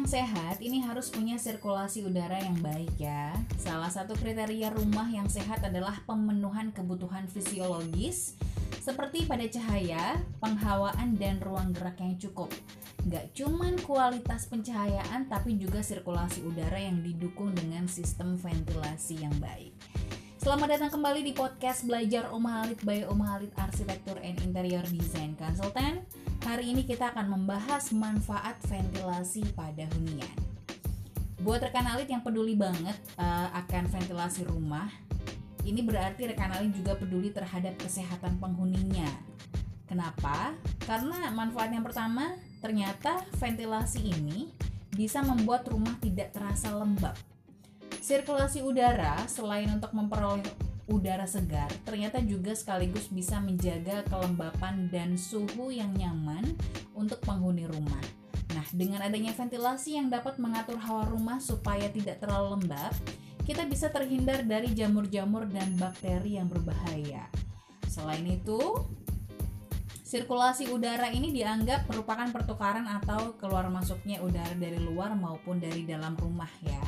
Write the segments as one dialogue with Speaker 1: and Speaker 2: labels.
Speaker 1: yang sehat ini harus punya sirkulasi udara yang baik ya. Salah satu kriteria rumah yang sehat adalah pemenuhan kebutuhan fisiologis seperti pada cahaya, penghawaan, dan ruang gerak yang cukup. Gak cuman kualitas pencahayaan tapi juga sirkulasi udara yang didukung dengan sistem ventilasi yang baik. Selamat datang kembali di podcast Belajar Om Halid by Om Halid Arsitektur and Interior Design Consultant Hari ini kita akan membahas manfaat ventilasi pada hunian. Buat rekan alit yang peduli banget uh, akan ventilasi rumah, ini berarti rekan alit juga peduli terhadap kesehatan penghuninya. Kenapa? Karena manfaat yang pertama, ternyata ventilasi ini bisa membuat rumah tidak terasa lembab. Sirkulasi udara selain untuk memperoleh udara segar ternyata juga sekaligus bisa menjaga kelembapan dan suhu yang nyaman untuk penghuni rumah. Nah, dengan adanya ventilasi yang dapat mengatur hawa rumah supaya tidak terlalu lembab, kita bisa terhindar dari jamur-jamur dan bakteri yang berbahaya. Selain itu, sirkulasi udara ini dianggap merupakan pertukaran atau keluar masuknya udara dari luar maupun dari dalam rumah ya.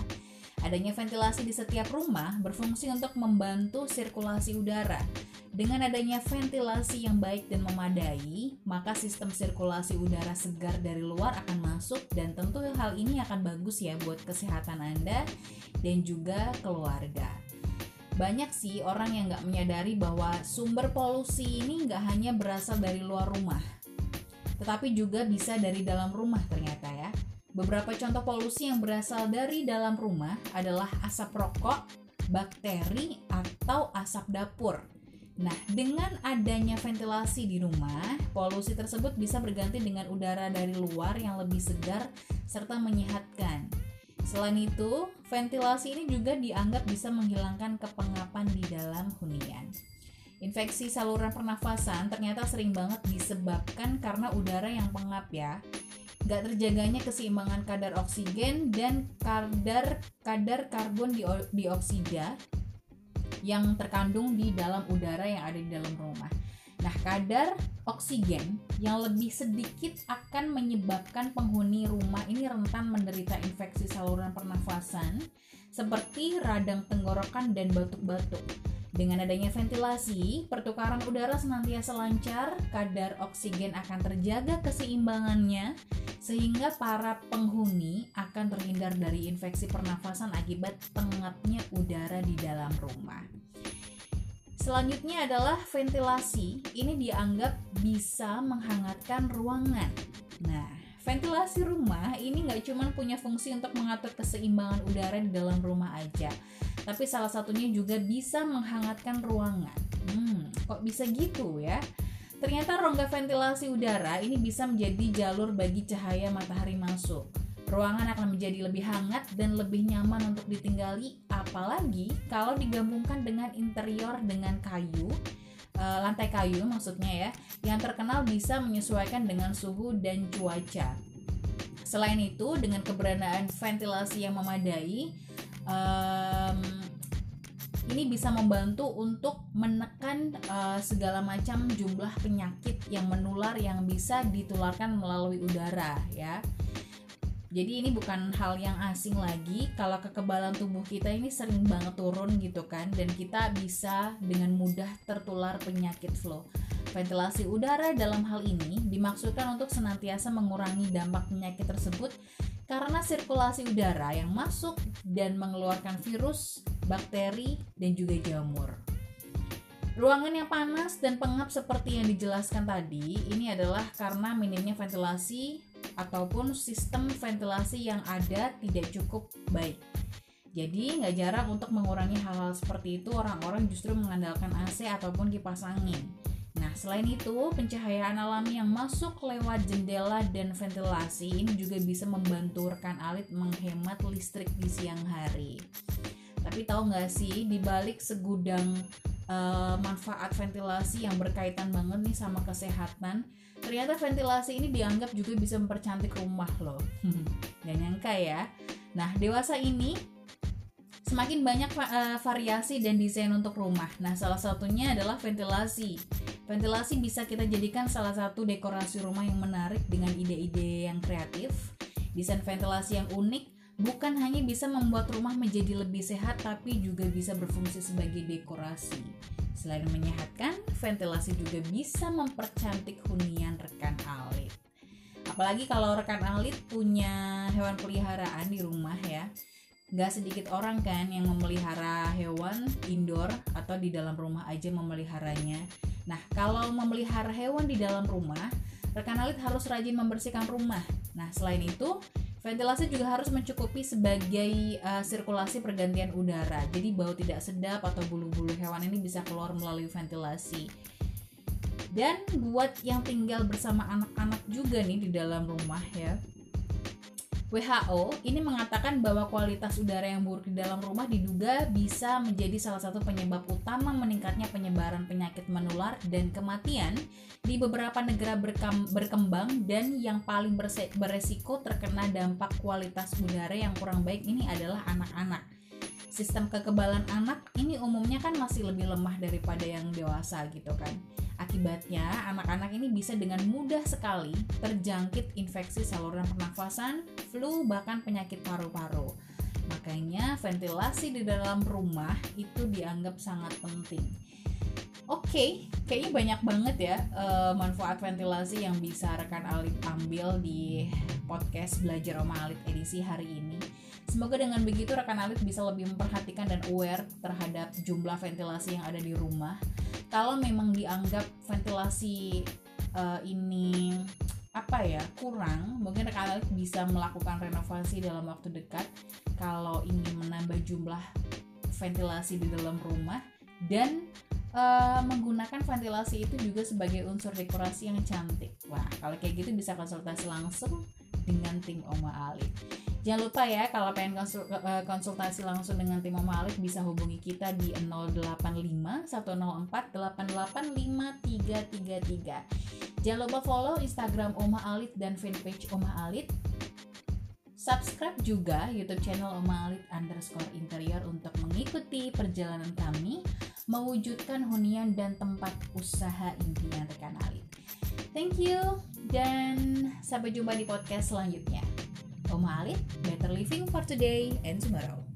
Speaker 1: Adanya ventilasi di setiap rumah berfungsi untuk membantu sirkulasi udara. Dengan adanya ventilasi yang baik dan memadai, maka sistem sirkulasi udara segar dari luar akan masuk dan tentu hal ini akan bagus ya buat kesehatan Anda dan juga keluarga. Banyak sih orang yang nggak menyadari bahwa sumber polusi ini nggak hanya berasal dari luar rumah, tetapi juga bisa dari dalam rumah ternyata ya. Beberapa contoh polusi yang berasal dari dalam rumah adalah asap rokok, bakteri, atau asap dapur. Nah, dengan adanya ventilasi di rumah, polusi tersebut bisa berganti dengan udara dari luar yang lebih segar serta menyehatkan. Selain itu, ventilasi ini juga dianggap bisa menghilangkan kepengapan di dalam hunian. Infeksi saluran pernafasan ternyata sering banget disebabkan karena udara yang pengap ya gak terjaganya keseimbangan kadar oksigen dan kadar kadar karbon dioksida yang terkandung di dalam udara yang ada di dalam rumah. Nah, kadar oksigen yang lebih sedikit akan menyebabkan penghuni rumah ini rentan menderita infeksi saluran pernafasan seperti radang tenggorokan dan batuk-batuk. Dengan adanya ventilasi, pertukaran udara senantiasa lancar, kadar oksigen akan terjaga keseimbangannya, sehingga para penghuni akan terhindar dari infeksi pernafasan akibat pengapnya udara di dalam rumah. Selanjutnya adalah ventilasi. Ini dianggap bisa menghangatkan ruangan. Nah, ventilasi rumah ini nggak cuma punya fungsi untuk mengatur keseimbangan udara di dalam rumah aja, tapi salah satunya juga bisa menghangatkan ruangan. Hmm, kok bisa gitu ya? Ternyata rongga ventilasi udara ini bisa menjadi jalur bagi cahaya matahari masuk. Ruangan akan menjadi lebih hangat dan lebih nyaman untuk ditinggali, apalagi kalau digabungkan dengan interior dengan kayu, eh, lantai kayu maksudnya ya, yang terkenal bisa menyesuaikan dengan suhu dan cuaca. Selain itu, dengan keberadaan ventilasi yang memadai, um, ini bisa membantu untuk menekan uh, segala macam jumlah penyakit yang menular yang bisa ditularkan melalui udara ya. Jadi ini bukan hal yang asing lagi kalau kekebalan tubuh kita ini sering banget turun gitu kan dan kita bisa dengan mudah tertular penyakit flu. Ventilasi udara dalam hal ini dimaksudkan untuk senantiasa mengurangi dampak penyakit tersebut karena sirkulasi udara yang masuk dan mengeluarkan virus, bakteri, dan juga jamur. Ruangan yang panas dan pengap seperti yang dijelaskan tadi ini adalah karena minimnya ventilasi ataupun sistem ventilasi yang ada tidak cukup baik. Jadi nggak jarang untuk mengurangi hal-hal seperti itu orang-orang justru mengandalkan AC ataupun kipas angin. Nah, selain itu, pencahayaan alami yang masuk lewat jendela dan ventilasi ini juga bisa membantu rekan alit menghemat listrik di siang hari. Tapi tahu nggak sih, di balik segudang uh, manfaat ventilasi yang berkaitan banget nih sama kesehatan, ternyata ventilasi ini dianggap juga bisa mempercantik rumah loh. Gak nyangka ya. Nah, dewasa ini semakin banyak uh, variasi dan desain untuk rumah. Nah, salah satunya adalah ventilasi. Ventilasi bisa kita jadikan salah satu dekorasi rumah yang menarik dengan ide-ide yang kreatif Desain ventilasi yang unik bukan hanya bisa membuat rumah menjadi lebih sehat tapi juga bisa berfungsi sebagai dekorasi. Selain menyehatkan, ventilasi juga bisa mempercantik hunian rekan alit. Apalagi kalau rekan alit punya hewan peliharaan di rumah ya. Gak sedikit orang kan yang memelihara hewan indoor atau di dalam rumah aja memeliharanya. Nah, kalau memelihara hewan di dalam rumah, rekan alit harus rajin membersihkan rumah. Nah, selain itu, Ventilasi juga harus mencukupi sebagai uh, sirkulasi pergantian udara. Jadi bau tidak sedap atau bulu-bulu hewan ini bisa keluar melalui ventilasi. Dan buat yang tinggal bersama anak-anak juga nih di dalam rumah ya. WHO ini mengatakan bahwa kualitas udara yang buruk di dalam rumah diduga bisa menjadi salah satu penyebab utama meningkatnya penyebaran penyakit menular dan kematian di beberapa negara berkembang dan yang paling beresiko terkena dampak kualitas udara yang kurang baik ini adalah anak-anak. Sistem kekebalan anak ini umumnya kan masih lebih lemah daripada yang dewasa gitu kan. Akibatnya, anak-anak ini bisa dengan mudah sekali terjangkit infeksi saluran pernafasan, flu, bahkan penyakit paru-paru. Makanya, ventilasi di dalam rumah itu dianggap sangat penting. Oke, okay, kayaknya banyak banget ya uh, manfaat ventilasi yang bisa rekan Alit ambil di podcast Belajar Oma Alit edisi hari ini. Semoga dengan begitu rekan Alit bisa lebih memperhatikan dan aware terhadap jumlah ventilasi yang ada di rumah kalau memang dianggap ventilasi uh, ini apa ya kurang mungkin kalian bisa melakukan renovasi dalam waktu dekat kalau ingin menambah jumlah ventilasi di dalam rumah dan uh, menggunakan ventilasi itu juga sebagai unsur dekorasi yang cantik. Wah kalau kayak gitu bisa konsultasi langsung dengan tim Oma Ali Jangan lupa ya kalau pengen eh, konsultasi langsung dengan tim Mama Alif bisa hubungi kita di 085 104 885 Jangan lupa follow Instagram Oma Alit dan fanpage Oma Alit. Subscribe juga YouTube channel Oma Alit underscore interior untuk mengikuti perjalanan kami mewujudkan hunian dan tempat usaha impian rekan Alit. Thank you dan sampai jumpa di podcast selanjutnya. Oma Alit, better living for today and tomorrow.